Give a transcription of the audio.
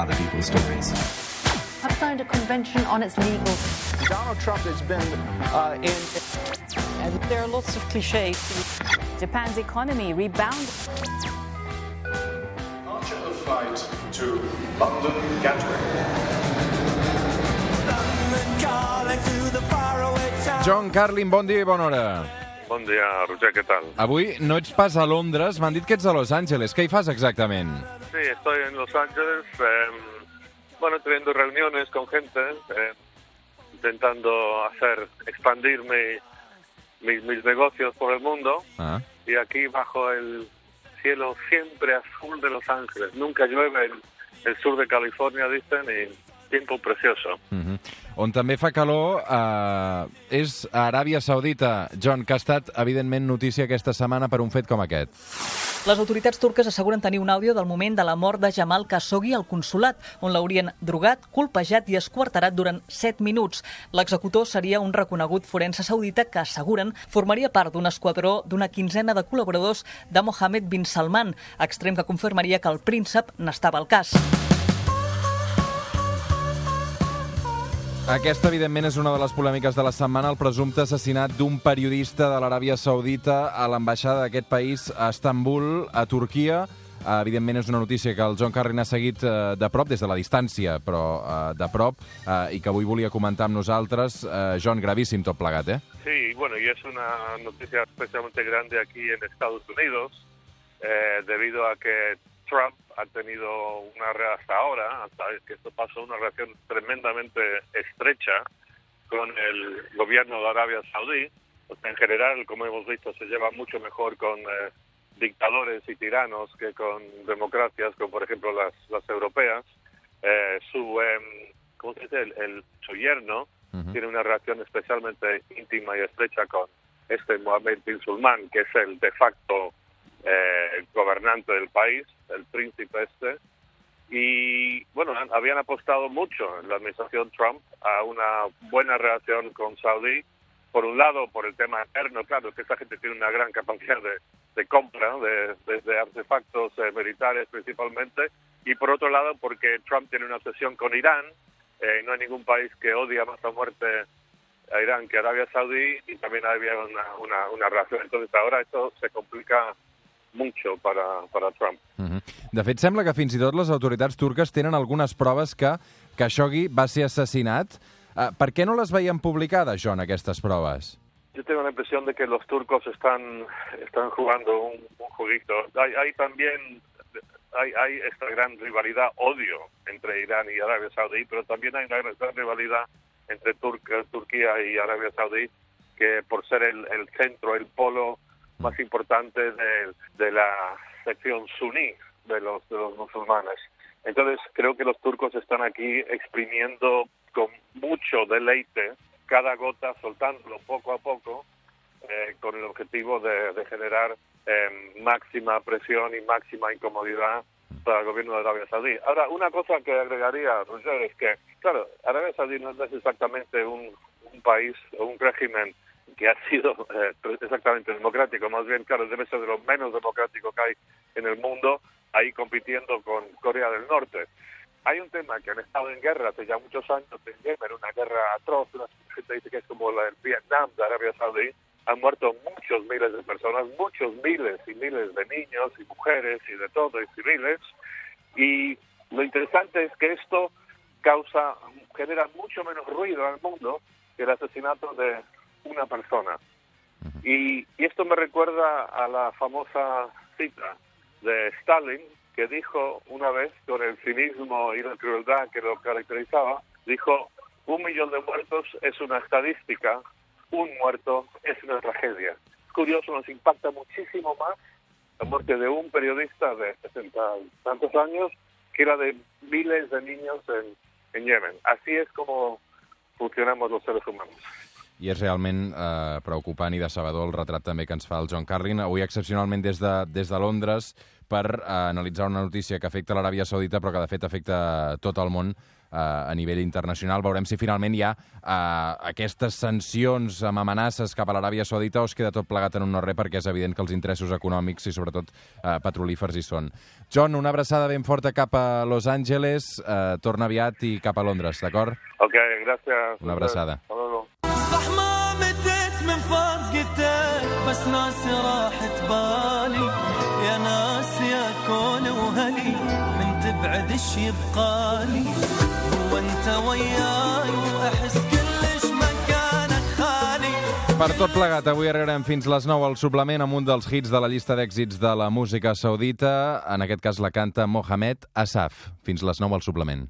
other people's stories. have signed a convention on its legal. Donald Trump has been uh, in. And there are lots of cliches. Japan's economy rebounded. Departure of flight to London Gatwick. John Carlin, bon dia i bona hora. Bon dia, Roger, ¿qué tal? Avui no ets pas a Londres, m'han dit que ets a Los Angeles. Què hi fas exactament? Sí, estoy en Los Ángeles, eh, bueno, teniendo reuniones con gente, eh, intentando hacer, expandir mi- mis, mis negocios por el mundo. Ah. Y aquí bajo el cielo siempre azul de Los Ángeles. Nunca llueve en el sur de California, dicen, y tiempo precioso. Mm On també fa calor eh, és a Aràbia Saudita, John, que ha estat, evidentment, notícia aquesta setmana per un fet com aquest. Les autoritats turques asseguren tenir un àudio del moment de la mort de Jamal Khashoggi al consulat, on l'haurien drogat, colpejat i esquarterat durant 7 minuts. L'executor seria un reconegut forense saudita que asseguren formaria part d'un esquadró d'una quinzena de col·laboradors de Mohammed bin Salman, extrem que confirmaria que el príncep n'estava al cas. Aquesta, evidentment, és una de les polèmiques de la setmana, el presumpte assassinat d'un periodista de l'Aràbia Saudita a l'ambaixada d'aquest país a Estambul, a Turquia. Eh, evidentment, és una notícia que el John Carrin ha seguit eh, de prop, des de la distància, però eh, de prop, i que avui volia comentar amb nosaltres. John, gravíssim tot plegat, eh? Sí, bueno, y es una noticia especialmente grande aquí en Estados Unidos, eh, debido a que Trump ha tenido una hasta ahora, hasta que esto pasó, una relación tremendamente estrecha con el gobierno de Arabia Saudí. O sea, en general, como hemos visto, se lleva mucho mejor con eh, dictadores y tiranos que con democracias, como por ejemplo las, las europeas. Eh, su, em, ¿cómo se dice? El, el- su yerno tiene una relación especialmente íntima y estrecha con este Mohammed bin Salman, que es el de facto gobernante del país, el príncipe este. Y bueno, habían apostado mucho en la administración Trump a una buena relación con Saudí. Por un lado, por el tema interno, claro, que esta gente tiene una gran capacidad de, compra de artefactos eh, militares principalmente. Y por otro lado, porque Trump tiene una obsesión con Irán. Eh, no hay ningún país que odia más a muerte a Irán que Arabia Saudí y también había una, una, una relación. Entonces ahora esto se complica mucho para, para Trump. Mhm. De fet, sembla que fins i tot les autoritats turques tenen algunes proves que Khashoggi va ser assassinat. Uh, per què no les veien publicades, John, aquestes proves? Yo tengo la impresión de que los turcos están, están jugando un, un jueguito. Hay, hay también hay, hay esta gran rivalidad, odio entre Irán y Arabia Saudí, pero también hay una gran rivalidad entre Tur- Turquía y Arabia Saudí, que por ser el, el centro, el polo más importante de, de la sección suní de los, de los musulmanes. Entonces creo que los turcos están aquí exprimiendo con mucho deleite cada gota, soltándolo poco a poco, eh, con el objetivo de, de generar eh, máxima presión y máxima incomodidad para el gobierno de Arabia Saudí. Ahora, una cosa que agregaría, Roger, es que, claro, Arabia Saudí no es exactamente un país o un régimen que ha sido eh, exactamente democrático, más bien, claro, debe ser de lo menos democrático que hay en el mundo, ahí compitiendo con Corea del Norte. Hay un tema que han estado en guerra hace ya muchos años en Yemen, una guerra atroz, una gente dice que es como la del Vietnam de Arabia Saudí, han muerto muchos miles de personas, muchos miles y miles de niños y mujeres y de todo, y civiles, y lo interesante es que esto causa, genera mucho menos ruido al mundo que el asesinato de una persona. Y, y esto me recuerda a la famosa cita de Stalin, que dijo una vez, con el cinismo y la crueldad que lo caracterizaba, dijo, un millón de muertos es una estadística, un muerto es una tragedia. Es curioso, nos impacta muchísimo más la muerte de un periodista de 60 y tantos años que la de miles de niños en, en Yemen. Así es como funcionamos los seres humanos. I és realment eh, preocupant i decebedor el retrat també que ens fa el John Carlin, avui excepcionalment des de, des de Londres, per eh, analitzar una notícia que afecta l'Aràbia Saudita, però que de fet afecta tot el món, a nivell internacional. Veurem si finalment hi ha eh, aquestes sancions amb amenaces cap a l'Aràbia Saudita o es queda tot plegat en un no res perquè és evident que els interessos econòmics i sobretot eh, petrolífers hi són. John, una abraçada ben forta cap a Los Angeles, eh, torna aviat i cap a Londres, d'acord? Ok, gràcies. Una abraçada. Hasta بس ناسي راحت بالي يا ناس يا كون وهلي من تبعد ايش يبقالي هو انت وياي واحس كلش مكانك خالي Per tot plegat, avui arribarem fins les 9 al suplement amb un dels hits de la llista d'èxits de la música saudita. En aquest cas la canta Mohamed Asaf. Fins les 9 al suplement.